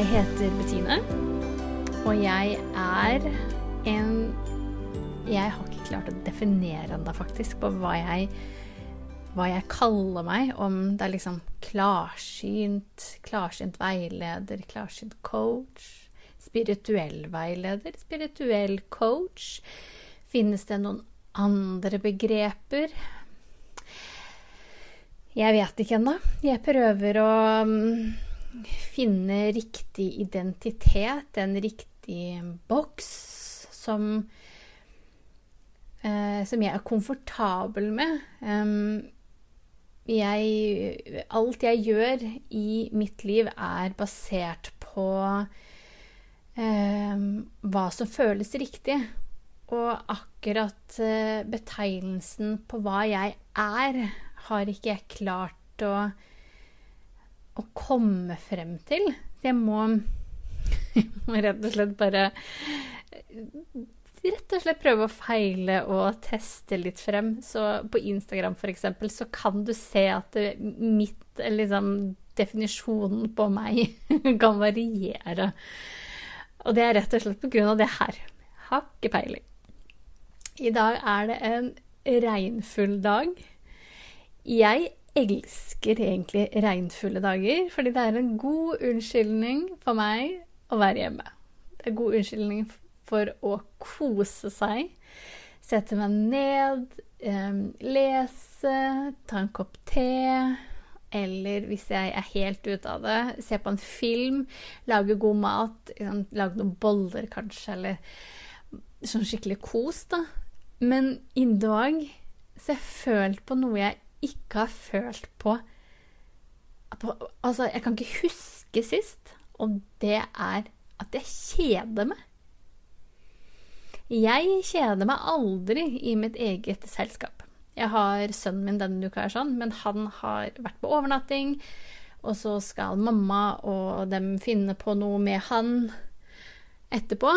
Jeg heter Bettine, og jeg er en Jeg har ikke klart å definere ennå, faktisk, på hva jeg, hva jeg kaller meg. Om det er liksom klarsynt, klarsynt veileder, klarsynt coach, spirituell veileder, spirituell coach. Finnes det noen andre begreper? Jeg vet ikke ennå. Jeg prøver å um, finne riktig identitet, en riktig boks som, uh, som jeg er komfortabel med. Jeg, alt jeg gjør i mitt liv, er basert på hva som føles riktig. Og akkurat uh, betegnelsen på hva jeg er, har ikke jeg klart å, å komme frem til. Så jeg må, jeg må rett og slett bare Rett og slett prøve å feile og teste litt frem. Så på Instagram f.eks. så kan du se at det, mitt liksom, definisjonen på meg kan variere. Og det er rett og slett på grunn av det her. Har ikke peiling. I dag er det en regnfull dag. Jeg elsker egentlig regnfulle dager, fordi det er en god unnskyldning for meg å være hjemme. Det er en god unnskyldning for å kose seg. Sette meg ned, eh, lese, ta en kopp te. Eller hvis jeg er helt ute av det, se på en film, lage god mat. Lage noen boller, kanskje, eller sånn skikkelig kos, da. Men i dag så jeg følt på noe jeg ikke har følt på, på Altså, jeg kan ikke huske sist, og det er at jeg kjeder meg. Jeg kjeder meg aldri i mitt eget selskap. Jeg har sønnen min denne uka, er sånn, men han har vært på overnatting. Og så skal mamma og dem finne på noe med han etterpå.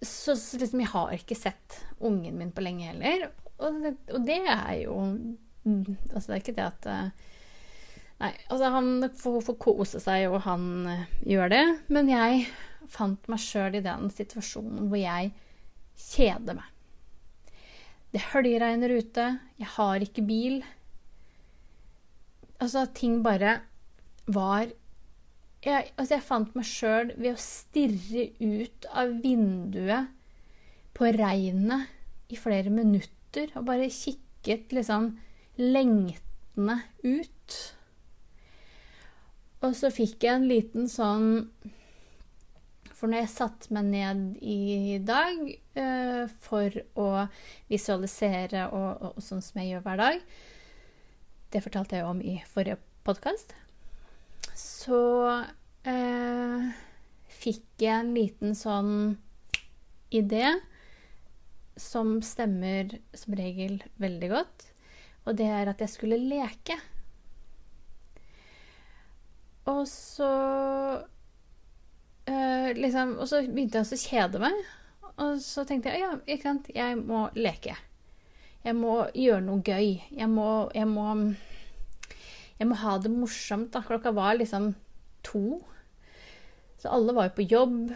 Så, så liksom, jeg har ikke sett ungen min på lenge heller. Og og det er jo Altså, det er ikke det at Nei, altså, han får, får kose seg, og han gjør det. Men jeg fant meg sjøl i den situasjonen hvor jeg kjeder meg. Det høljregner ute, jeg har ikke bil. Altså, ting bare var jeg, altså jeg fant meg sjøl ved å stirre ut av vinduet på regnet i flere minutter og bare kikket liksom lengtende ut. Og så fikk jeg en liten sånn For når jeg satte meg ned i dag eh, for å visualisere og, og, sånn som jeg gjør hver dag Det fortalte jeg om i forrige podkast. Så eh, fikk jeg en liten sånn idé som stemmer som regel veldig godt. Og det er at jeg skulle leke. Og så øh, liksom Og så begynte jeg å kjede meg. Og så tenkte jeg ja, ikke sant, jeg må leke. Jeg må gjøre noe gøy. Jeg må, jeg må, jeg må ha det morsomt. Da. Klokka var liksom to. Så alle var jo på jobb.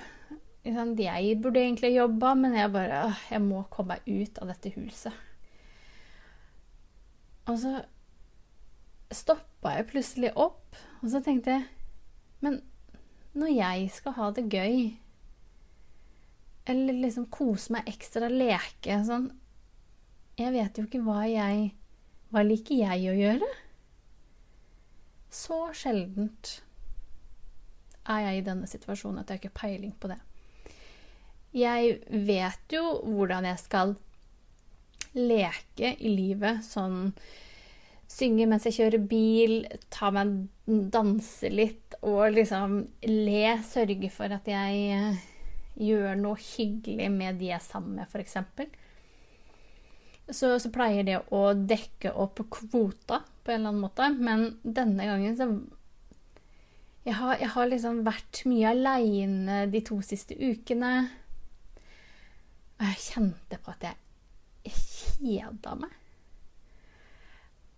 Jeg burde egentlig jobba, men jeg bare Jeg må komme meg ut av dette huset. Og så stoppa jeg plutselig opp, og så tenkte jeg Men når jeg skal ha det gøy, eller liksom kose meg ekstra, leke sånn Jeg vet jo ikke hva jeg Hva liker jeg å gjøre? Så sjeldent er jeg i denne situasjonen at jeg ikke har peiling på det. Jeg vet jo hvordan jeg skal leke i livet. Sånn synge mens jeg kjører bil, ta meg danse litt og liksom le. Sørge for at jeg eh, gjør noe hyggelig med de jeg er sammen med, f.eks. Så, så pleier det å dekke opp kvota på en eller annen måte. Men denne gangen så jeg har, jeg har liksom vært mye aleine de to siste ukene. Og jeg kjente på at jeg kjeda meg.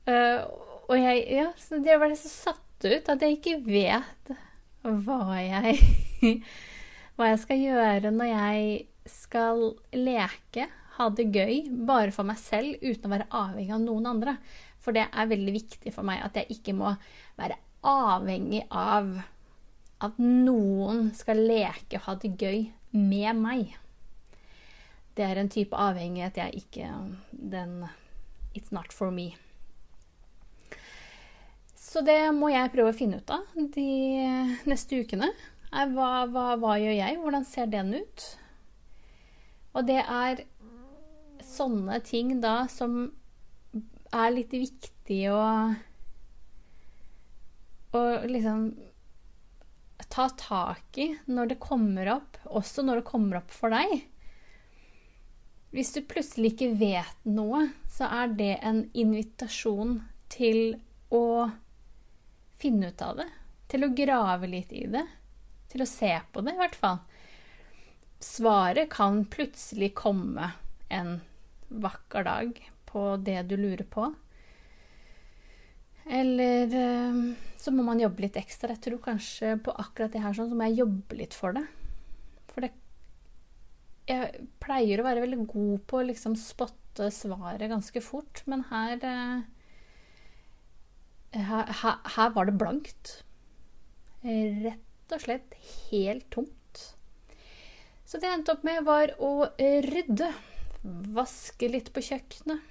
Uh, og jeg Ja, så det det så satt ut at jeg ikke vet hva jeg Hva jeg skal gjøre når jeg skal leke, ha det gøy, bare for meg selv, uten å være avhengig av noen andre. For det er veldig viktig for meg at jeg ikke må være avhengig av at noen skal leke og ha det gøy med meg. Det er en type avhengighet jeg ikke Den It's not for me. Så det må jeg prøve å finne ut av de neste ukene. Hva, hva, hva gjør jeg? Hvordan ser den ut? Og det er sånne ting da som er litt viktig å Å liksom ta tak i når det kommer opp, også når det kommer opp for deg. Hvis du plutselig ikke vet noe, så er det en invitasjon til å finne ut av det. Til å grave litt i det. Til å se på det, i hvert fall. Svaret kan plutselig komme en vakker dag på det du lurer på. Eller eh, så må man jobbe litt ekstra. Jeg tror kanskje på akkurat det her sånn, så må jeg jobbe litt for det. For det Jeg pleier å være veldig god på å liksom spotte svaret ganske fort, men eh, her, her, her var det blankt. Rett og slett helt tomt. Så det jeg endte opp med, var å rydde. Vaske litt på kjøkkenet.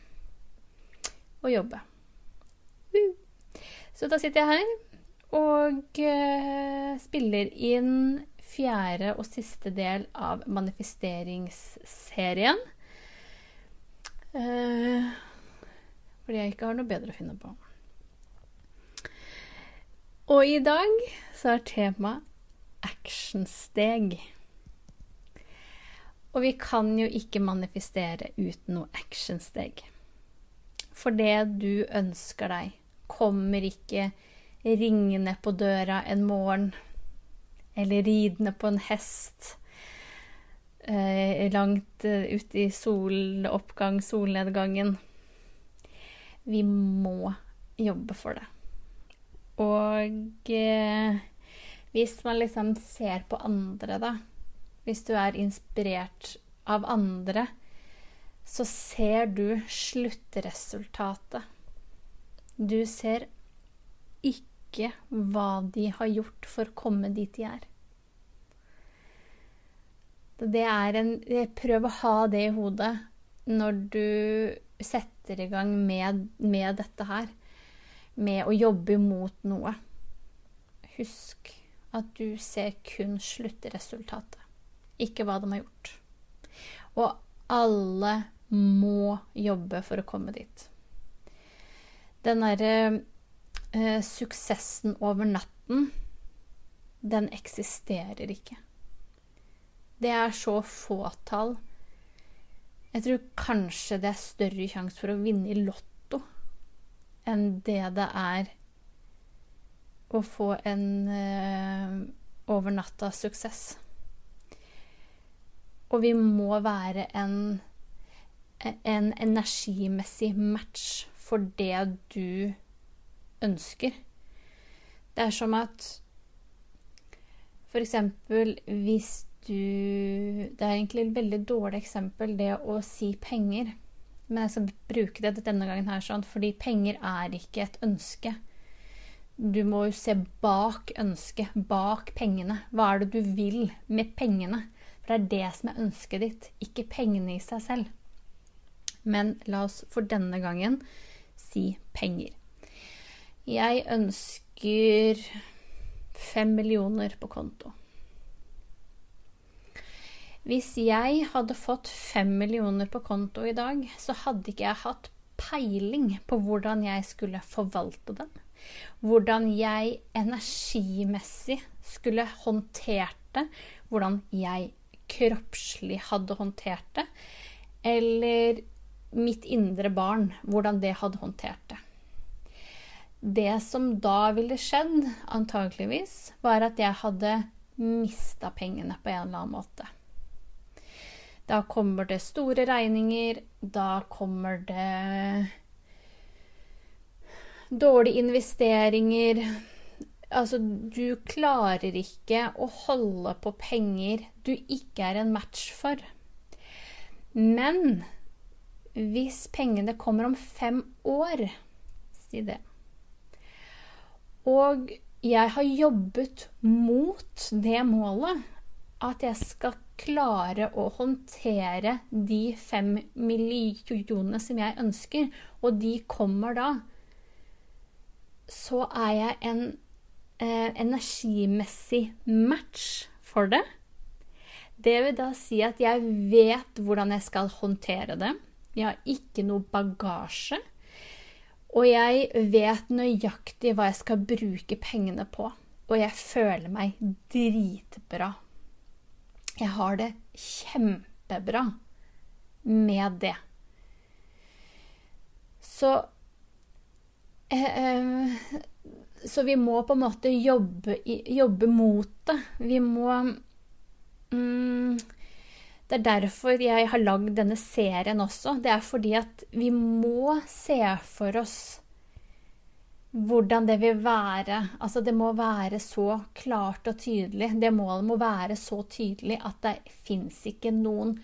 Og jobbe. Så da sitter jeg her og uh, spiller inn fjerde og siste del av manifesteringsserien. Eh, fordi jeg ikke har noe bedre å finne på. Og i dag så er temaet actionsteg. Og vi kan jo ikke manifestere uten noe actionsteg. For det du ønsker deg, kommer ikke ringende på døra en morgen eller ridende på en hest eh, langt ut ute i soloppgang, solnedgangen. Vi må jobbe for det. Og eh, hvis man liksom ser på andre, da Hvis du er inspirert av andre, så ser du sluttresultatet. Du ser ikke hva de har gjort for å komme dit de er. Det er en Prøv å ha det i hodet når du setter i gang med, med dette her med å jobbe mot noe. Husk at du ser kun sluttresultatet, ikke hva de har gjort. Og alle må jobbe for å komme dit. Den derre eh, suksessen over natten, den eksisterer ikke. Det er så fåtall. Jeg tror kanskje det er større sjanse for å vinne i Lotto enn det det er å få en eh, over suksess. Og vi må være en, en energimessig match for det du ønsker. Det er som at eksempel hvis du Det er egentlig et veldig dårlig eksempel, det å si penger. Men jeg skal bruke det denne gangen her sånn, fordi penger er ikke et ønske. Du må jo se bak ønsket, bak pengene. Hva er det du vil med pengene? For det er det som er ønsket ditt, ikke pengene i seg selv. Men la oss for denne gangen si penger. Jeg ønsker fem millioner på konto. Hvis jeg hadde fått fem millioner på konto i dag, så hadde ikke jeg hatt peiling på hvordan jeg skulle forvalte den. Hvordan jeg energimessig skulle håndtert det. Hvordan jeg kroppslig hadde håndtert det. Eller mitt indre barn, hvordan det hadde håndtert det. Det som da ville skjedd, antageligvis, var at jeg hadde mista pengene på en eller annen måte. Da kommer det store regninger. Da kommer det dårlige investeringer. Altså, du klarer ikke å holde på penger du ikke er en match for. Men hvis pengene kommer om fem år Si det. Og jeg har jobbet mot det målet at jeg skal klare å håndtere de fem millionene som jeg ønsker, og de kommer da, så er jeg en eh, energimessig match for det. Det vil da si at jeg vet hvordan jeg skal håndtere det. Jeg har ikke noe bagasje. Og jeg vet nøyaktig hva jeg skal bruke pengene på. Og jeg føler meg dritbra. Jeg har det kjempebra med det. Så eh, eh, Så vi må på en måte jobbe, jobbe mot det. Vi må mm, Det er derfor jeg har lagd denne serien også. Det er fordi at vi må se for oss hvordan det vil være. Altså, det må være så klart og tydelig. Det målet må være så tydelig at det fins ikke noen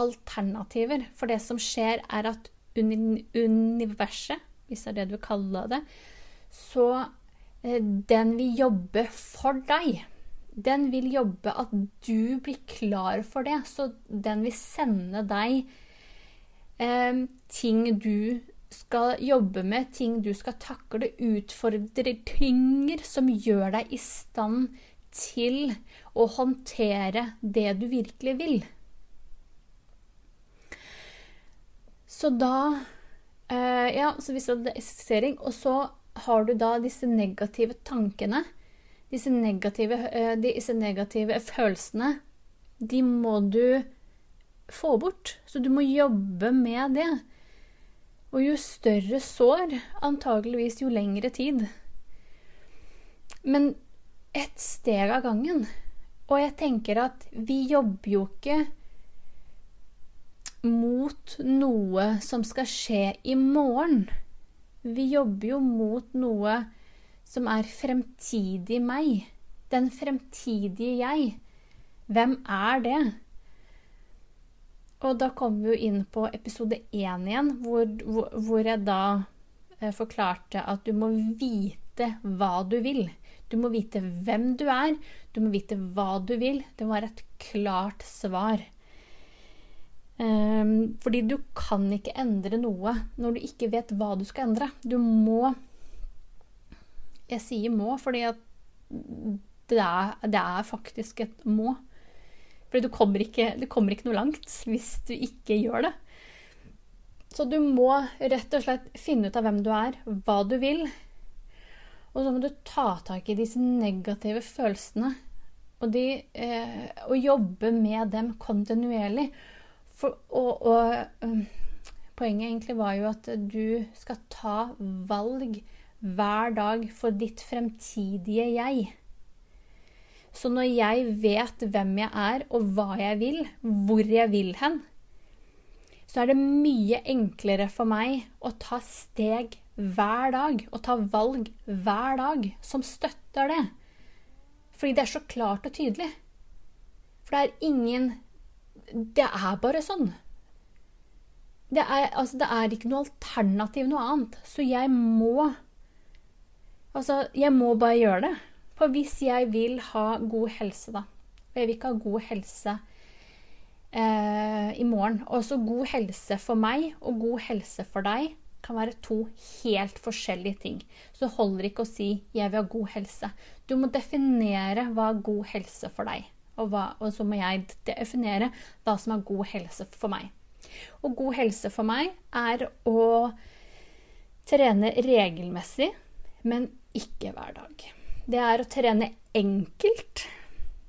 alternativer. For det som skjer, er at universet, hvis det er det du kaller det, så eh, den vil jobbe for deg. Den vil jobbe at du blir klar for det. Så den vil sende deg eh, ting du skal jobbe med, ting du skal takle, utfordringer som gjør deg i stand til å håndtere det du virkelig vil. Så da eh, Ja, så visualisering. Og så har du da disse negative tankene. Disse negative, eh, disse negative følelsene. De må du få bort. Så du må jobbe med det. Og jo større sår, antageligvis jo lengre tid. Men ett steg av gangen. Og jeg tenker at vi jobber jo ikke mot noe som skal skje i morgen. Vi jobber jo mot noe som er fremtidig meg. Den fremtidige jeg. Hvem er det? Og da kom vi jo inn på episode én igjen, hvor, hvor, hvor, jeg da eh, forklarte at du må vite hva du vil. Du må vite hvem du er, du må vite hva du vil. Det må være et klart svar. Um, fordi du kan ikke endre noe når du ikke vet hva du skal endre. Du må Jeg sier må fordi at det er, det er faktisk et må. For du kommer, ikke, du kommer ikke noe langt hvis du ikke gjør det. Så du må rett og slett finne ut av hvem du er, hva du vil. Og så må du ta tak i disse negative følelsene. Og, de, eh, og jobbe med dem kontinuerlig. For, og, og poenget egentlig var jo at du skal ta valg hver dag for ditt fremtidige jeg. Så når jeg vet hvem jeg er, og hva jeg vil, hvor jeg vil hen, så er det mye enklere for meg å ta steg hver dag, og ta valg hver dag som støtter det. Fordi det er så klart og tydelig. For det er ingen Det er bare sånn. Det er, altså, det er ikke noe alternativ, noe annet. Så jeg må Altså, jeg må bare gjøre det. For hvis jeg vil ha god helse, da Og jeg vil ikke ha god helse eh, i morgen. Også god helse for meg og god helse for deg kan være to helt forskjellige ting. Så det holder ikke å si 'jeg vil ha god helse'. Du må definere hva er god helse for deg. Og, hva, og så må jeg definere hva som er god helse for meg. Og god helse for meg er å trene regelmessig, men ikke hver dag. Det er å trene enkelt,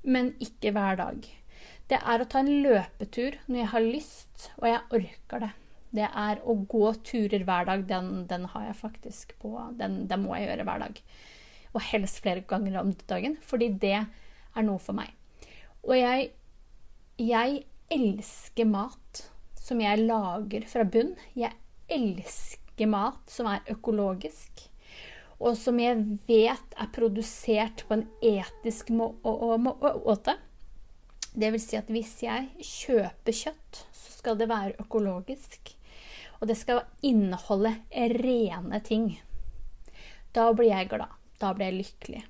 men ikke hver dag. Det er å ta en løpetur når jeg har lyst, og jeg orker det. Det er å gå turer hver dag. Den, den har jeg faktisk på. Den, den, må jeg gjøre hver dag. Og helst flere ganger om dagen, fordi det er noe for meg. Og jeg, jeg elsker mat som jeg lager fra bunn. Jeg elsker mat som er økologisk. Og som jeg vet er produsert på en etisk måte. Det vil si at hvis jeg kjøper kjøtt, så skal det være økologisk. Og det skal inneholde rene ting. Da blir jeg glad. Da blir jeg lykkelig.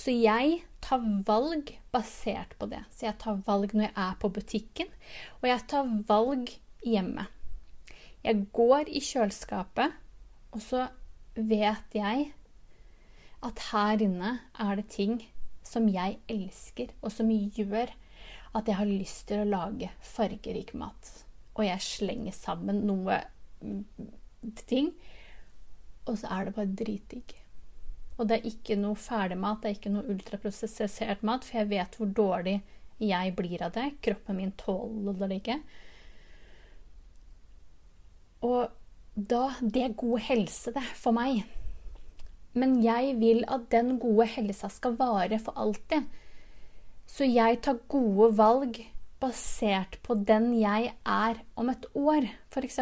Så jeg tar valg basert på det. Så jeg tar valg når jeg er på butikken, og jeg tar valg hjemme. Jeg går i kjøleskapet, og så vet jeg at her inne er det ting som jeg elsker, og som gjør at jeg har lyst til å lage fargerik mat. Og jeg slenger sammen noe ting, og så er det bare dritdigg. Og det er ikke noe ferdigmat, det er ikke noe ultraprosessert mat, for jeg vet hvor dårlig jeg blir av det. Kroppen min tåler det ikke. Og da Det er god helse, det, for meg. Men jeg vil at den gode helsa skal vare for alltid. Så jeg tar gode valg basert på den jeg er om et år, f.eks.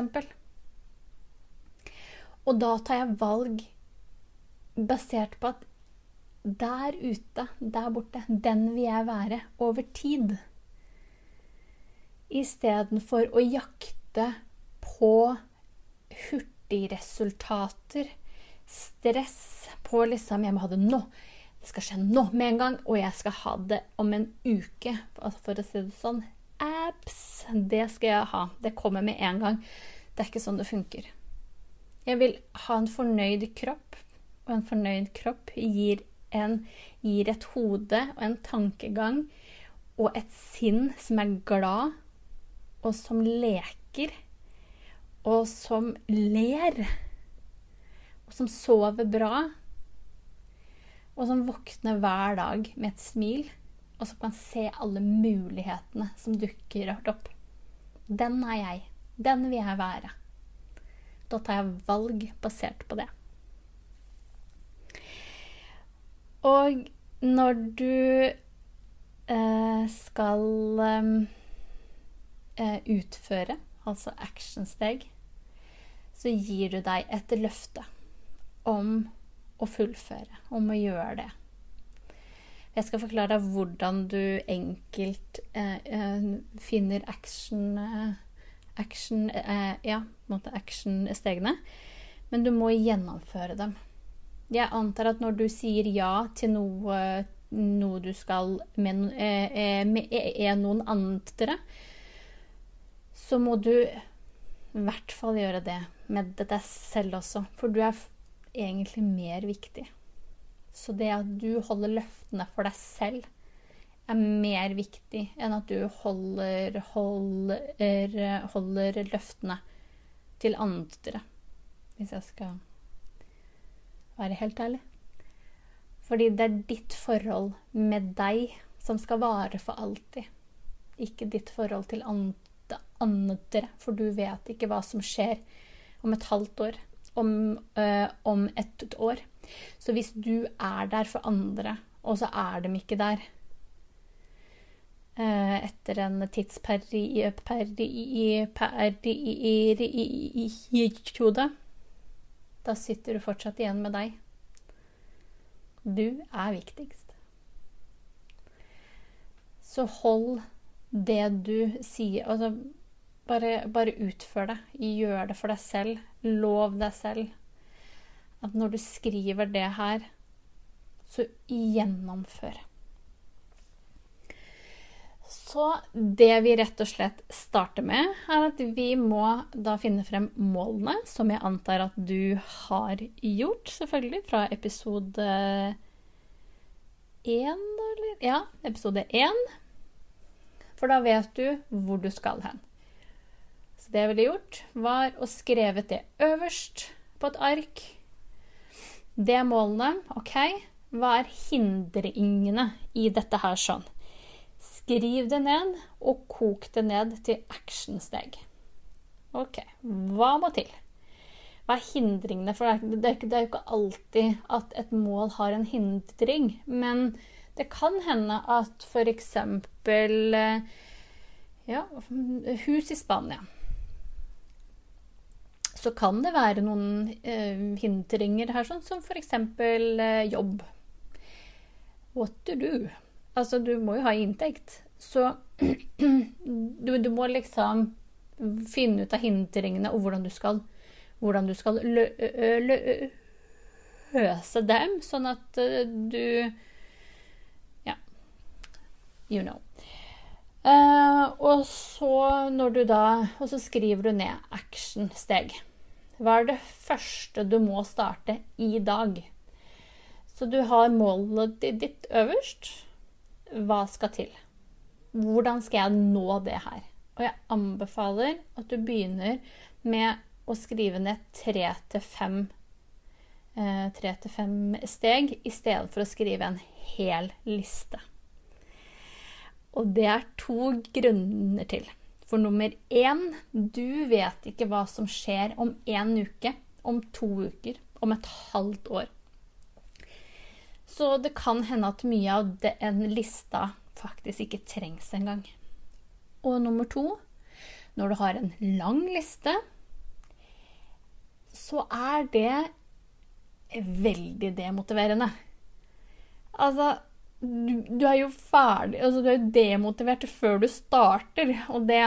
Og da tar jeg valg basert på at der ute, der borte, den vil jeg være over tid. Istedenfor å jakte på hurtigresultater, stress på liksom 'Jeg må ha det nå'. Det skal skje nå med en gang, og jeg skal ha det om en uke. For å si det sånn. Apps, det skal jeg ha. Det kommer med en gang. Det er ikke sånn det funker. Jeg vil ha en fornøyd kropp, og en fornøyd kropp gir, en, gir et hode og en tankegang og et sinn som er glad, og som leker og som ler, og som sover bra, og som våkner hver dag med et smil, og som kan se alle mulighetene som dukker opp. Den er jeg. Den vil jeg være. Da tar jeg valg basert på det. Og når du eh, skal eh, utføre altså actionsteg, så gir du deg et løfte om å fullføre, om å gjøre det. Jeg skal forklare deg hvordan du enkelt eh, eh finner action, eh, action eh, Ja, på en måte action-stegene. Men du må gjennomføre dem. Jeg antar at når du sier ja til noe, noe du skal med, eh, med, med noen andre, så må du i hvert fall gjøre det med deg selv også, for du er egentlig mer viktig. Så det at du holder løftene for deg selv, er mer viktig enn at du holder, holder, holder løftene til andre, hvis jeg skal være helt ærlig. Fordi det er ditt forhold med deg som skal vare for alltid, ikke ditt forhold til andre andre, for du vet ikke hva som skjer om et halvt år, om, øh, om et år. Så hvis du er der for andre, og så er de ikke der øh, etter en tidsperiode, da sitter du fortsatt igjen med deg. Du er viktigst. Så hold det du sier Altså bare, bare utfør det. Gjør det for deg selv. Lov deg selv. At når du skriver det her, så gjennomfør. Så det vi rett og slett starter med, er at vi må da finne frem målene, som jeg antar at du har gjort, selvfølgelig, fra episode én, eller? Ja, episode én. For da vet du hvor du skal hen. Så det jeg ville gjort, var å skrevet det øverst på et ark. Det er målene. OK, hva er hindringene i dette her sånn? Skriv det ned, og kok det ned til actionsteg. OK, hva må til? Hva er hindringene? For det er, jo ikke alltid at et mål har en hindring. Men det kan hende at f.eks. Ja, hus i Spania så kan det være noen eh, hindringer her, sånn som f.eks. Eh, jobb. What to do? Altså, du må jo ha inntekt. Så du, du, må liksom finne ut av hindringene og hvordan du skal, hvordan du skal lø, lø, løse dem, sånn at du Ja, you know. Uh, og så da Og så skriver du ned action-steg. Hva er det første du må starte i dag? Så du har målet ditt øverst. Hva skal til? Hvordan skal jeg nå det her? Og jeg anbefaler at du begynner med å skrive ned tre til fem eh, tre til fem steg i stedet for å skrive en hel liste. Og det er to grunner til. For nummer én, du vet ikke hva som skjer om én uke, om to uker, om et halvt år. Så det kan hende at mye av den lista faktisk ikke trengs engang. Og nummer to, når du har en lang liste, så er det veldig demotiverende. Altså, du, du, er jo ferdig altså Du er jo demotivert før du starter, og det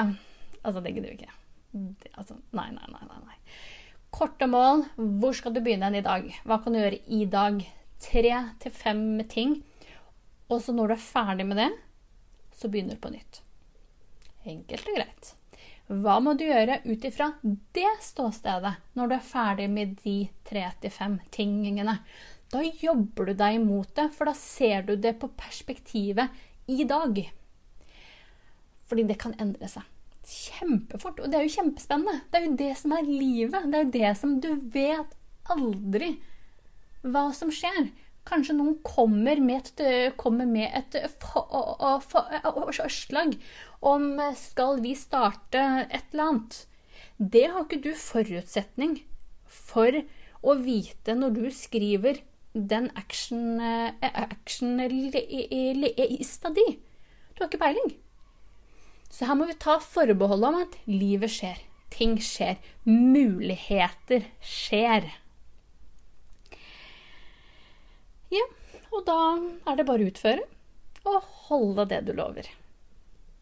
Altså, det gidder vi ikke. Det, altså, nei, nei, nei, nei. Korte mål. Hvor skal du begynne i dag? Hva kan du gjøre i dag? Tre til fem ting. Og så når du er ferdig med det, så begynner du på nytt. Enkelt og greit. Hva må du gjøre ut ifra det ståstedet når du er ferdig med de tre til fem tingene? Da jobber du deg imot det, for da ser du det på perspektivet i dag. Fordi det kan endre seg kjempefort. Og det er jo kjempespennende. Det er jo det som er livet. Det er jo det som du vet aldri hva som skjer. Kanskje noen kommer med et, kommer med et forslag om skal vi starte et eller annet. Det har ikke du forutsetning for å vite når du skriver den action-lista action di. Du har ikke peiling. Så her må vi ta forbehold om at livet skjer. Ting skjer. Muligheter skjer. Ja, og da er det bare å utføre og holde det du lover.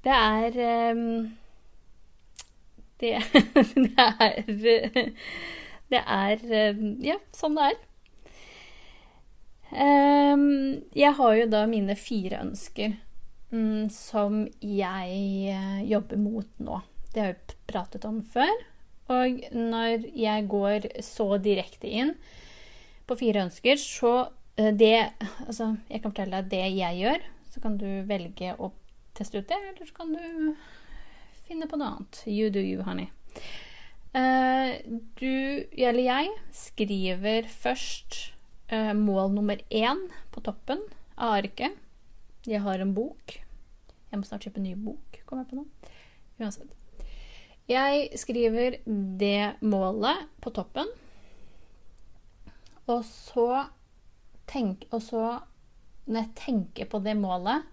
Det er um, det, det er Det er Ja, sånn det er. Um, jeg har jo da mine fire ønsker um, som jeg uh, jobber mot nå. Det har jeg pratet om før. Og når jeg går så direkte inn på fire ønsker, så uh, det Altså, jeg kan fortelle deg det jeg gjør. Så kan du velge å teste ut det, eller så kan du finne på noe annet. You do you, honey. Uh, du, eller jeg, skriver først Eh, mål nummer én på toppen av arket. Jeg har en bok. Jeg må snart kjøpe en ny bok, kommer jeg på nå. Uansett. Jeg skriver det målet på toppen. Og så tenk, Og så, når jeg tenker på det målet,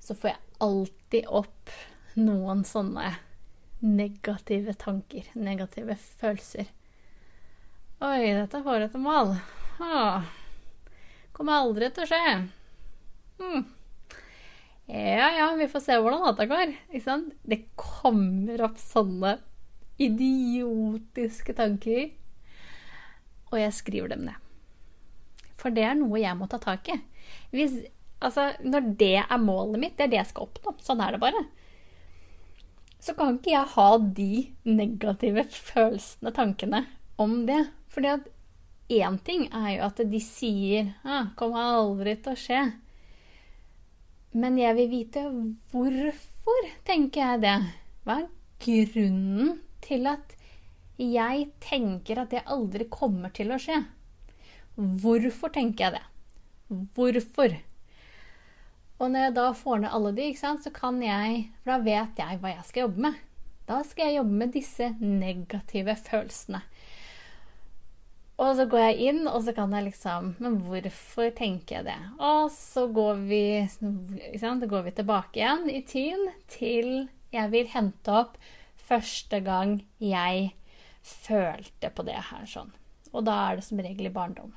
så får jeg alltid opp noen sånne negative tanker, negative følelser. Oi, dette får jeg til Ah, kommer aldri til å skje. Hmm. Ja ja, vi får se hvordan dette går. Ikke sant? Det kommer opp sånne idiotiske tanker. Og jeg skriver dem ned. For det er noe jeg må ta tak i. Hvis, altså, når det er målet mitt, det er det jeg skal oppnå. Sånn er det bare. Så kan ikke jeg ha de negative følelsene, tankene, om det. Fordi at én ting er jo at de sier ah, 'kommer aldri til å skje'. Men jeg vil vite hvorfor tenker jeg det. Hva er grunnen til at jeg tenker at det aldri kommer til å skje? Hvorfor tenker jeg det? Hvorfor? Og når jeg da får ned alle de, så kan jeg For da vet jeg hva jeg skal jobbe med. Da skal jeg jobbe med disse negative følelsene. Og så går jeg inn, og så kan jeg liksom Men hvorfor tenker jeg det? Og så går vi, går vi tilbake igjen i tyn til jeg vil hente opp første gang jeg følte på det her sånn. Og da er det som regel i barndom.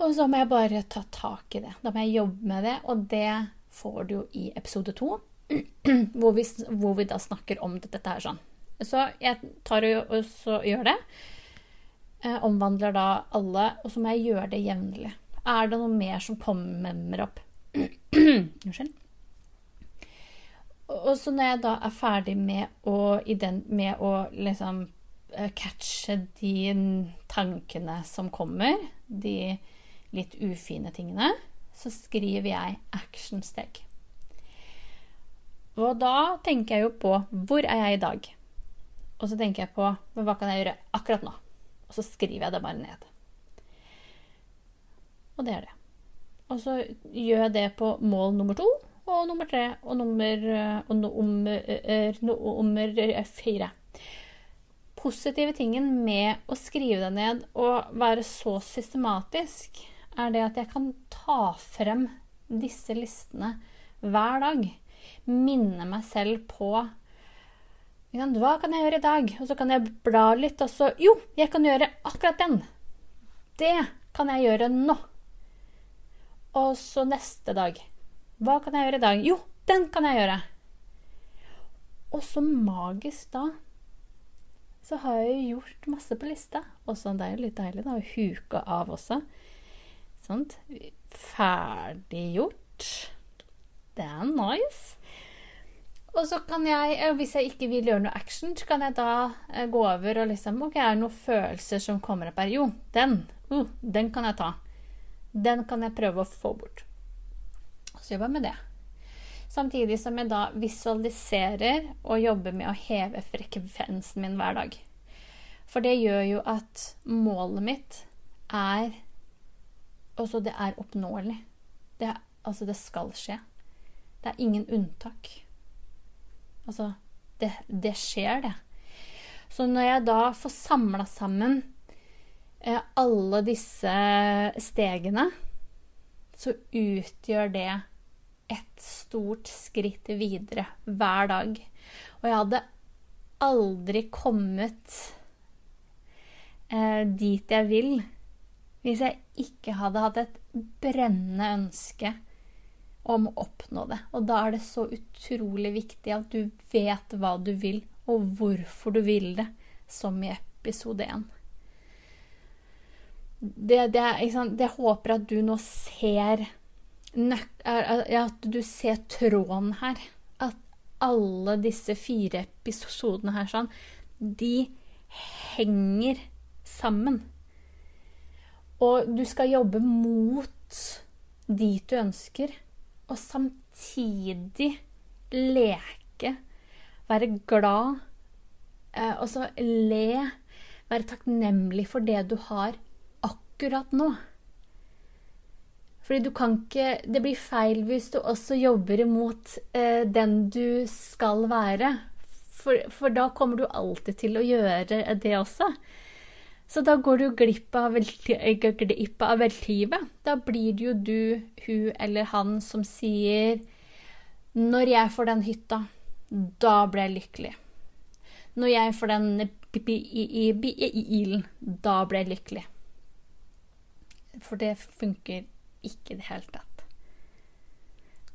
Og så må jeg bare ta tak i det. Da må jeg jobbe med det, og det får du jo i episode to, hvor, hvor, vi da snakker om dette her sånn. Så jeg tar og, og gjør det. Eh, omvandler da alle, og så må jeg gjøre det jevnlig. Er det noe mer som kommer opp? Unnskyld. og så når jeg da er ferdig med å, med å liksom eh, catche de tankene som kommer, de litt ufine tingene, så skriver jeg actionsteg. Og da tenker jeg jo på hvor er jeg i dag? Og så tenker jeg på hva kan jeg gjøre akkurat nå? Og så skriver jeg det bare ned. Og det er det. Og så gjør jeg det på mål nummer to og nummer tre og nummer, og nummer, nummer fire. Positive tingen med å skrive det ned og være så systematisk er det at jeg kan ta frem disse listene hver dag. Minne meg selv på hva kan jeg gjøre i dag? Og så kan jeg bla litt, og så Jo, jeg kan gjøre akkurat den. Det kan jeg gjøre nå. Og så neste dag. Hva kan jeg gjøre i dag? Jo, den kan jeg gjøre. Og så magisk da så har jeg jo gjort masse på lista. Og så det er jo litt deilig da, å huke av også. Sant? Ferdiggjort. Det er nice. Og så kan jeg, eh, hvis jeg ikke vil gjøre noe action, så kan jeg da eh, gå over og liksom Ok, er det noen følelser som kommer opp her? Jo, den. Uh, den kan jeg ta. Den kan jeg prøve å få bort. Så jobber jeg med det. Samtidig som jeg da visualiserer og jobber med å heve frekvensen min hver dag. For det gjør jo at målet mitt er Altså, det er oppnåelig. Det, altså, det skal skje. Det er ingen unntak. Altså, det, det skjer, det. Så når jeg da får samla sammen eh, alle disse stegene, så utgjør det et stort skritt videre hver dag. Og jeg hadde aldri kommet eh, dit jeg vil hvis jeg ikke hadde hatt et brennende ønske om å oppnå det. Og da er det så utrolig viktig at du vet hva du vil, og hvorfor du vil det, som i episode 1. Det, det, det håper at du nå ser At du ser tråden her. At alle disse fire episodene her sånn, de henger sammen. Og du skal jobbe mot dit du ønsker, og samtidig leke, være glad, eh, og så le, være takknemlig for det du har akkurat nå. Fordi du kan ikke Det blir feil hvis du også jobber imot eh, den du skal være. For, for da kommer du alltid til å gjøre det også. Så da går du glipp av, glipp av livet. Da blir det jo du, hun eller han som sier Når jeg får den hytta, da blir jeg lykkelig. Når jeg får den bilen, da blir jeg lykkelig. For det funker ikke i det hele tatt.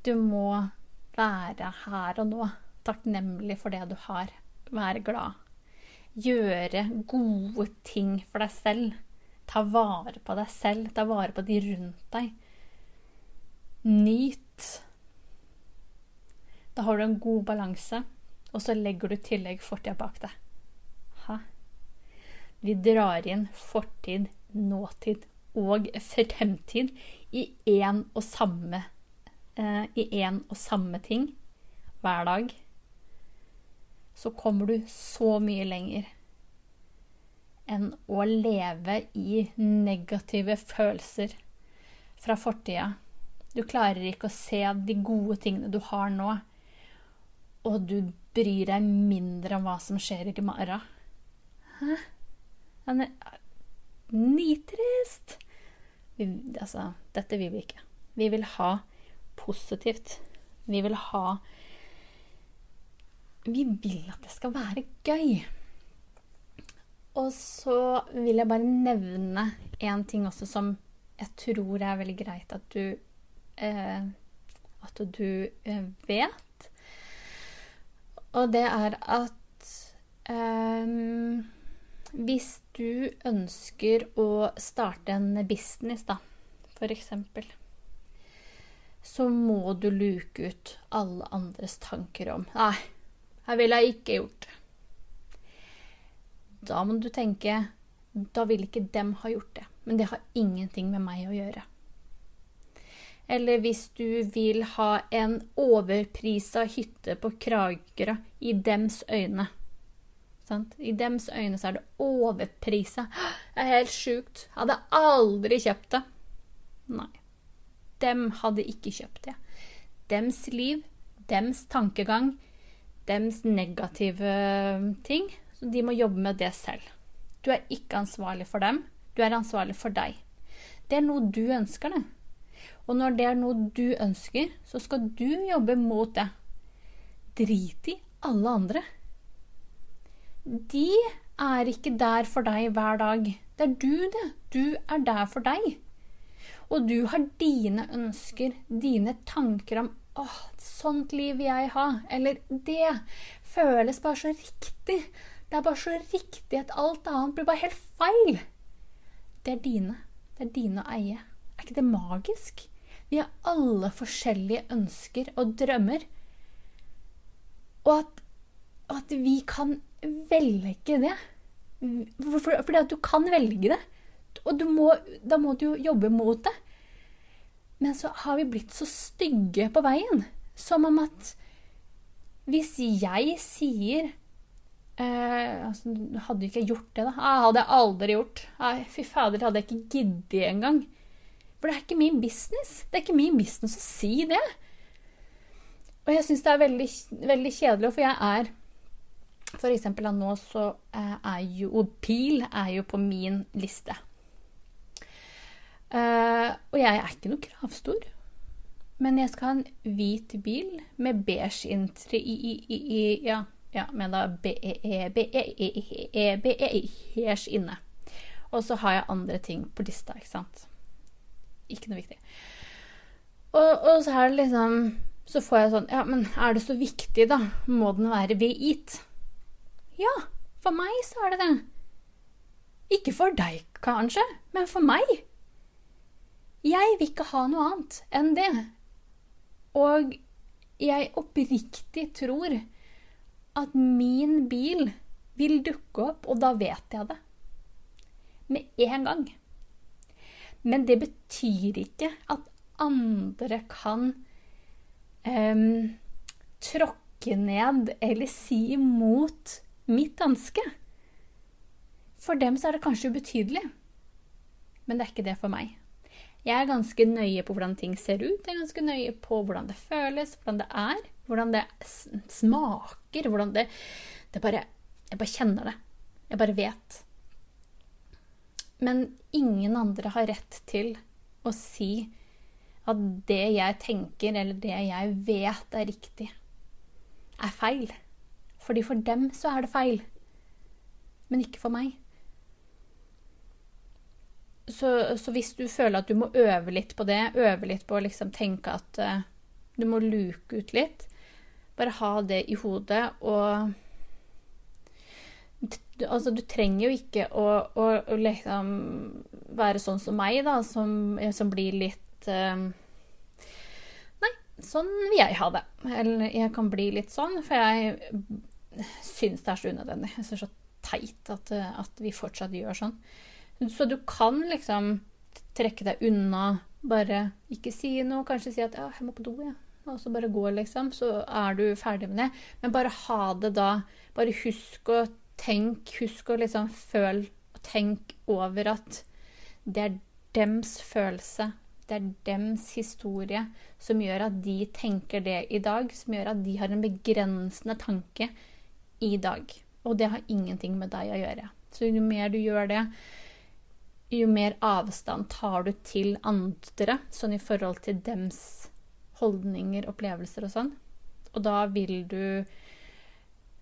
Du må være her og nå, takknemlig for det du har. Være glad gjøre gode ting for deg selv. Ta vare på deg selv, ta vare på de rundt deg. Nyt. Da har du en god balanse, og så legger du tillegg fortida bak deg. Ha. Vi drar inn fortid, nåtid og fremtid i én og samme eh, i én og samme ting hver dag så kommer du så mye lenger enn å leve i negative følelser fra fortida. Du klarer ikke å se de gode tingene du har nå, og du bryr deg mindre om hva som skjer i morgen. Hæ? Nitrist! Vi, altså, dette vil vi ikke. Vi vil ha positivt. Vi vil ha vi vil at det skal være gøy. Og så vil jeg bare nevne en ting også som jeg tror er veldig greit at du eh, At du eh, vet. Og det er at eh, hvis du ønsker å starte en business, da, for eksempel, så må du luke ut alle andres tanker om Nei, jeg ville ikke gjort det. Da må du tenke Da vil ikke dem ha gjort det. Men det har ingenting med meg å gjøre. Eller hvis du vil ha en overprisa hytte på Kragerø i dems øyne. Sant? I dems øyne så er det overprisa. Det er helt sjukt. Jeg hadde aldri kjøpt det. Nei. Dem hadde ikke kjøpt det. Dems liv, dems tankegang, dems negative ting. Så de må jobbe med det selv. Du er ikke ansvarlig for dem. Du er ansvarlig for deg. Det er noe du ønsker, det. Og når det er noe du ønsker, så skal du jobbe mot det. Drit i alle andre. De er ikke der for deg hver dag. Det er du, det. Du er der for deg. Og du har dine ønsker, dine tanker om 'Åh, sånt liv vil jeg ha', eller 'Det føles bare så riktig'. Det er bare så riktig at alt annet blir bare helt feil. Det er dine. Det er dine å eie. Er ikke det magisk? Vi har alle forskjellige ønsker og drømmer. Og at, at vi kan velge det. Fordi at du kan velge det. Og må, da må du jo jobbe mot det. Men så har vi blitt så stygge på veien. Som om at hvis jeg sier Eh, altså, hadde ikke gjort det, da. Ah, hadde jeg aldri gjort. Ah, fy fader, hadde jeg ikke giddet engang. For det er ikke min business. Det er ikke min business å si det. Og jeg syns det er veldig, veldig kjedelig, for jeg er For eksempel nå så eh, er jo Pil er jo på min liste. Uh, og jeg er ikke noe kravstor. Men jeg skal ha en hvit bil med beige inntri i, i, i, i ja, ja, med da BE-hers inne. Og så har jeg andre ting på lista, ikke sant. Ikke noe viktig. Og, og, så er det liksom Så får jeg sånn Ja, men er det så viktig, da? Må den være ved it? Ja, for meg så er det det. Ikke for deg, kanskje, men for meg. Jeg vil ikke ha noe annet enn det. Og jeg oppriktig tror at min bil vil dukke opp, og da vet jeg det. Med en gang. Men det betyr ikke at andre kan um, tråkke ned eller si imot mitt ønske. For dem så er det kanskje ubetydelig, men det er ikke det for meg. Jeg er ganske nøye på hvordan ting ser ut, jeg er ganske nøye på hvordan det føles, hvordan det er. Hvordan det smaker. Hvordan det, det bare Jeg bare kjenner det. Jeg bare vet. Men ingen andre har rett til å si at det jeg tenker, eller det jeg vet er riktig, er feil. Fordi for dem så er det feil. Men ikke for meg. Så, så, hvis du føler at du må øve litt på det, øve litt på å liksom tenke at uh, du må luke ut litt, bare ha det i hodet og Altså, du trenger jo ikke å, å, å liksom være sånn som meg, da, som, som blir litt uh, Nei, sånn vil jeg ha det. Eller jeg kan bli litt sånn, for jeg syns det er så unødvendig. Jeg syns det er så teit at, at vi fortsatt gjør sånn. Så du kan liksom trekke deg unna, bare ikke si noe, kanskje si at ja, jeg må på do. Ja og så bare gå, liksom. Så er du ferdig med det. Men bare ha det da. Bare husk å tenke, husk å liksom føle og tenke over at det er dems følelse, det er dems historie som gjør at de tenker det i dag, som gjør at de har en begrensende tanke i dag. Og det har ingenting med deg å gjøre. Så jo mer du gjør det, jo mer avstand tar du til andre, sånn i forhold til dems holdninger, opplevelser og sånn. Og da vil du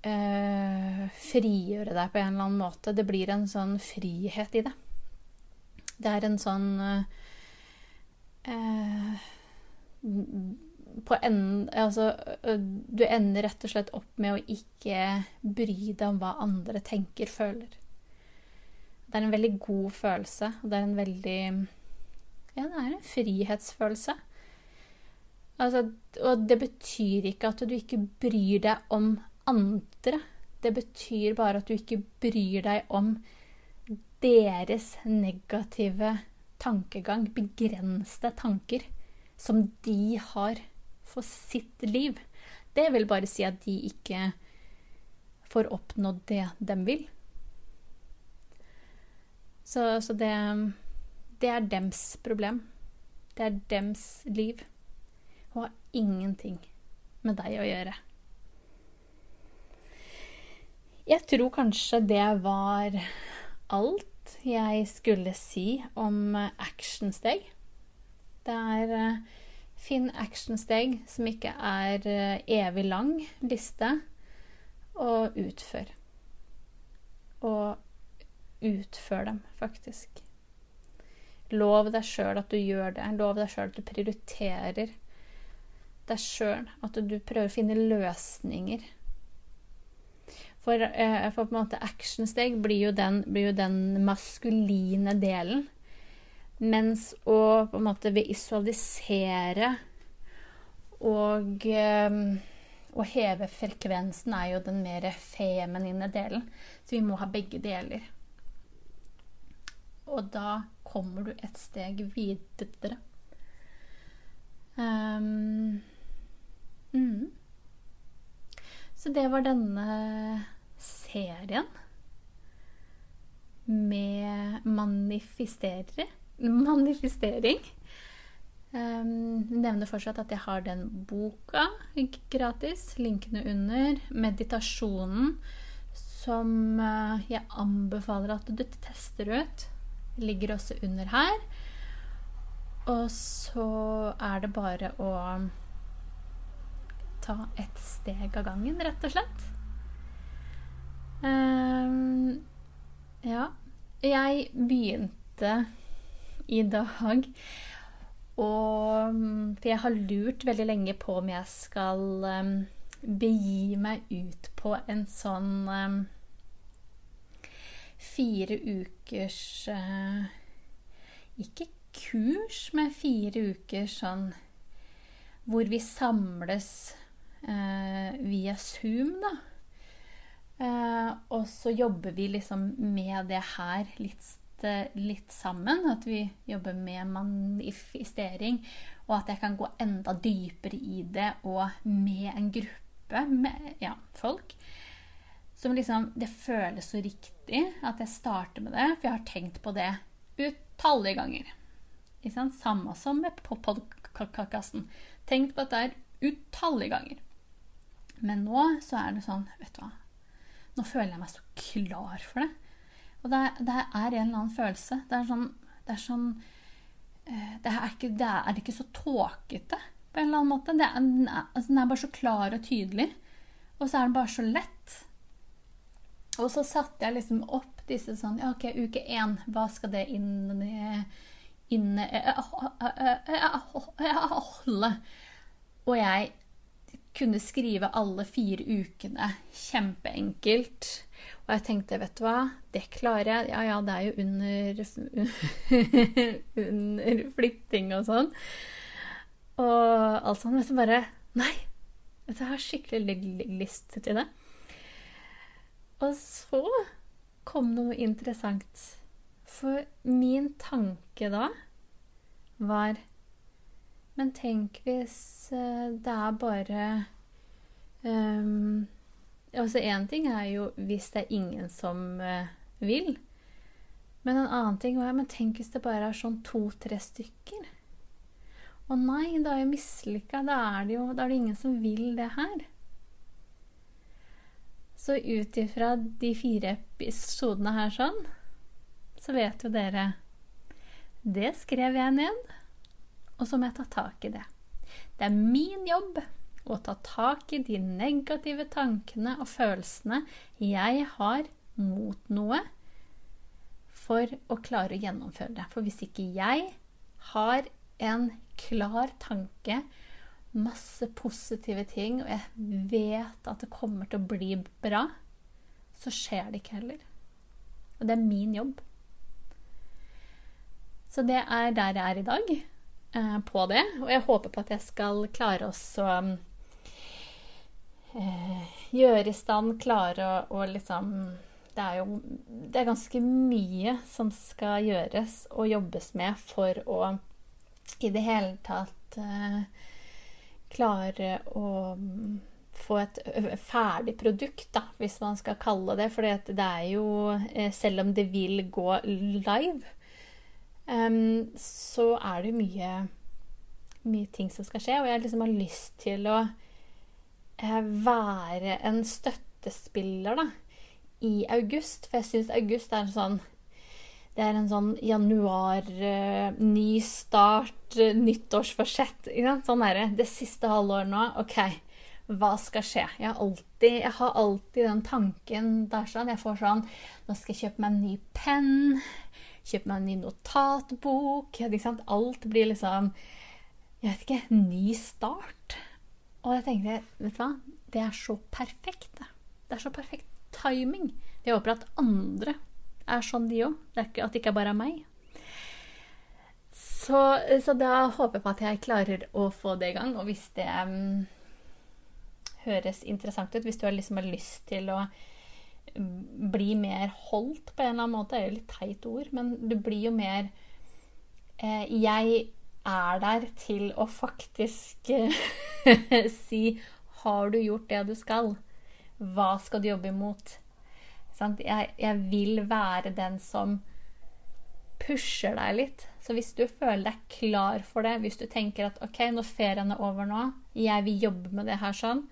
eh, frigjøre deg på en eller annen måte. Det blir en sånn frihet i det. Det er en sånn eh, på enden, altså, du ender rett og slett opp med å ikke bry deg om hva andre tenker, føler. Det er en veldig god følelse, og det er en veldig Ja, det er en frihetsfølelse. Altså, og det betyr ikke at du ikke bryr deg om andre. Det betyr bare at du ikke bryr deg om deres negative tankegang, begrensede tanker, som de har for sitt liv. Det vil bare si at de ikke får oppnådd det de vil. Så, så det, det er dems problem. Det er dems liv. Og har ingenting med deg å gjøre. Jeg tror kanskje det var alt jeg skulle si om actionsteg. Det er eh, Finn actionsteg som ikke er eh, evig lang liste, og utfør. Og utfør dem, faktisk. Lov deg sjøl at du gjør det. Lov deg sjøl at du prioriterer deg sjøl. At du prøver å finne løsninger for, eh, for, på en måte actionsteg blir jo, den, blir jo den maskuline delen. Mens å på en måte visualisere og eh, å heve frekvensen er jo den mer feminine delen. Så vi må ha begge deler. Og da kommer du et steg videre. Um, mm. Så det var denne serien med manifestere. manifestering. Um, nevner fortsatt at jeg har den boka gratis. Linkene under. Meditasjonen som uh, jeg anbefaler at du tester ut, ligger også under her. Og så er det bare å ta et steg av gangen, rett og slett. Um, ja. Jeg begynte i dag og For jeg har lurt veldig lenge på om jeg skal um, begi meg ut på en sånn um, fire ukers uh, Ikke kurs, men fire uker sånn hvor vi samles eh, via Zoom, da. Eh, og så jobber vi liksom med det her litt, litt, sammen. At vi jobber med manifestering. Og at jeg kan gå enda dypere i det, og med en gruppe med ja, folk. Som liksom Det føles så riktig at jeg starter med det, for jeg har tenkt på det utallige ganger. Samme som med podkasten. Tenkt på dette utallige ganger. Men nå så er det sånn Vet du hva nå føler jeg meg så klar for det. Og det, det er en eller annen følelse. Det er sånn Det er, sånn, eh, det er, ikke, det er ikke, så tåkete på en eller annen måte. Er, altså, den er bare så klar og tydelig. Og så er den bare så lett. Og så satte jeg liksom opp disse sånn Ja, OK, uke én, hva skal det inn holde? Og jeg kunne skrive alle fire ukene kjempeenkelt. Og jeg tenkte, vet du hva, det klarer jeg. Ja ja, det er jo under, under flytting og sånn. Og alt sånt. Men så bare Nei! Jeg har skikkelig lyst til det. Og så kom noe interessant. For min tanke da var men tenk hvis uh, det er bare um, Altså, én ting er jo hvis det er ingen som uh, vil. Men en annen ting var men tenk hvis det bare er sånn to-tre stykker. Å nei, da er jeg mislykka. Da det da er det ingen som vil det her. Så ut ifra de fire episodene her sånn, så vet jo dere Det skrev jeg ned. Og så må jeg ta tak i det. Det er min jobb å ta tak i de negative tankene og følelsene jeg har mot noe, for å klare å gjennomføre det. For hvis ikke jeg har en klar tanke, masse positive ting, og jeg vet at det kommer til å bli bra, så skjer det ikke heller. Og det er min jobb. Så det er der jeg er i dag, eh, på det. Og jeg håper på at jeg skal klare å eh, gjøre i stand, klare å, liksom det er jo det er ganske mye som skal gjøres og jobbes med for å i det hele tatt eh, klare å mm, få et ferdig produkt, da, hvis man skal kalle det For det er jo eh, Selv om det vil gå live, um, så er det mye, mye ting som skal skje. Og jeg liksom har lyst til å eh, være en støttespiller, da i august. For jeg syns august er en sånn Det er en sånn januar, uh, ny start, uh, nyttårsforsett. Sånn er det. Det siste halvåret nå. OK, hva skal skje? Jeg har alltid, jeg har alltid den tanken der sånn. Jeg får sånn Nå skal jeg kjøpe meg en ny penn. Kjøpe meg en ny notatbok. Alt blir liksom Jeg vet ikke Ny start. Og jeg tenkte, vet du hva? Det er så perfekt. Det er så perfekt timing. Jeg håper at andre er sånn, de òg. At det ikke bare er meg. Så, så, da håper jeg på at jeg klarer å få det i gang. Og hvis det um, høres interessant ut, hvis du har liksom har lyst til å mm, bli mer holdt på en eller annen måte, det er jo litt teit ord, men du blir jo mer eh, Jeg er der til å faktisk si Har du gjort det du skal? Hva skal du jobbe imot? Jeg, jeg, vil være den som pusher deg litt. Så hvis du føler deg klar for det, hvis du tenker at OK, når ferien er over nå, jeg vil jobbe med det her sånn,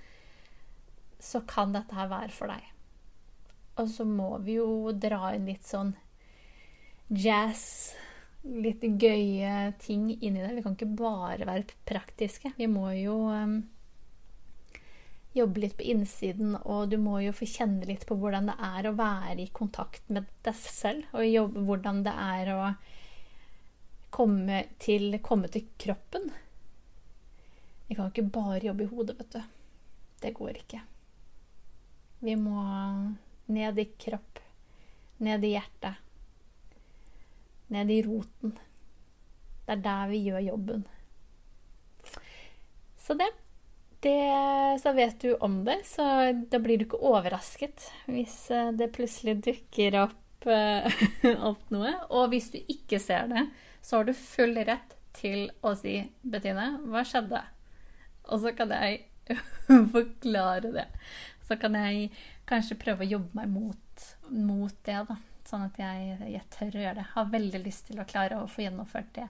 så kan dette her være for deg. Og så må vi jo dra inn litt sånn jazz, litt gøye ting inn i det. Vi kan ikke bare være praktiske. Vi må jo um, jobbe litt på innsiden, og du må jo få kjenne litt på hvordan det er å være i kontakt med deg selv, og jobbe, hvordan det er å komme til, komme til kroppen. Vi kan ikke bare jobbe i hodet, vet du. Det går ikke. Vi må ned i kropp, ned i hjertet, ned i roten. Det er der vi gjør jobben. Så det det, så vet du om det, så da blir du ikke overrasket hvis eh, det plutselig dukker opp, uh, opp noe. Og hvis du ikke ser det, så har du full rett til å si 'Bettine, hva skjedde?' Og så kan jeg forklare det. Så kan jeg kanskje prøve å jobbe meg mot, mot det, da. Sånn at jeg, jeg, tør å gjøre det. Har veldig lyst til å klare å få gjennomført det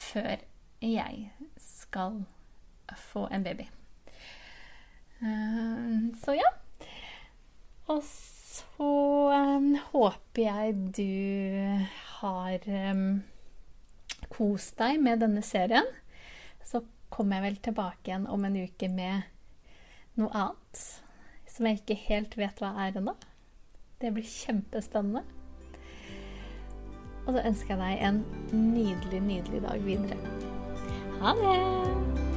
før jeg skal få en baby. Eh, så ja. Og så håper jeg du har kost deg med denne serien. Så kommer jeg vel tilbake igjen om en uke med noe annet som jeg ikke helt vet hva er ennå. Det blir kjempespennende. Og så ønsker jeg deg en nydelig, nydelig dag videre. Ha det!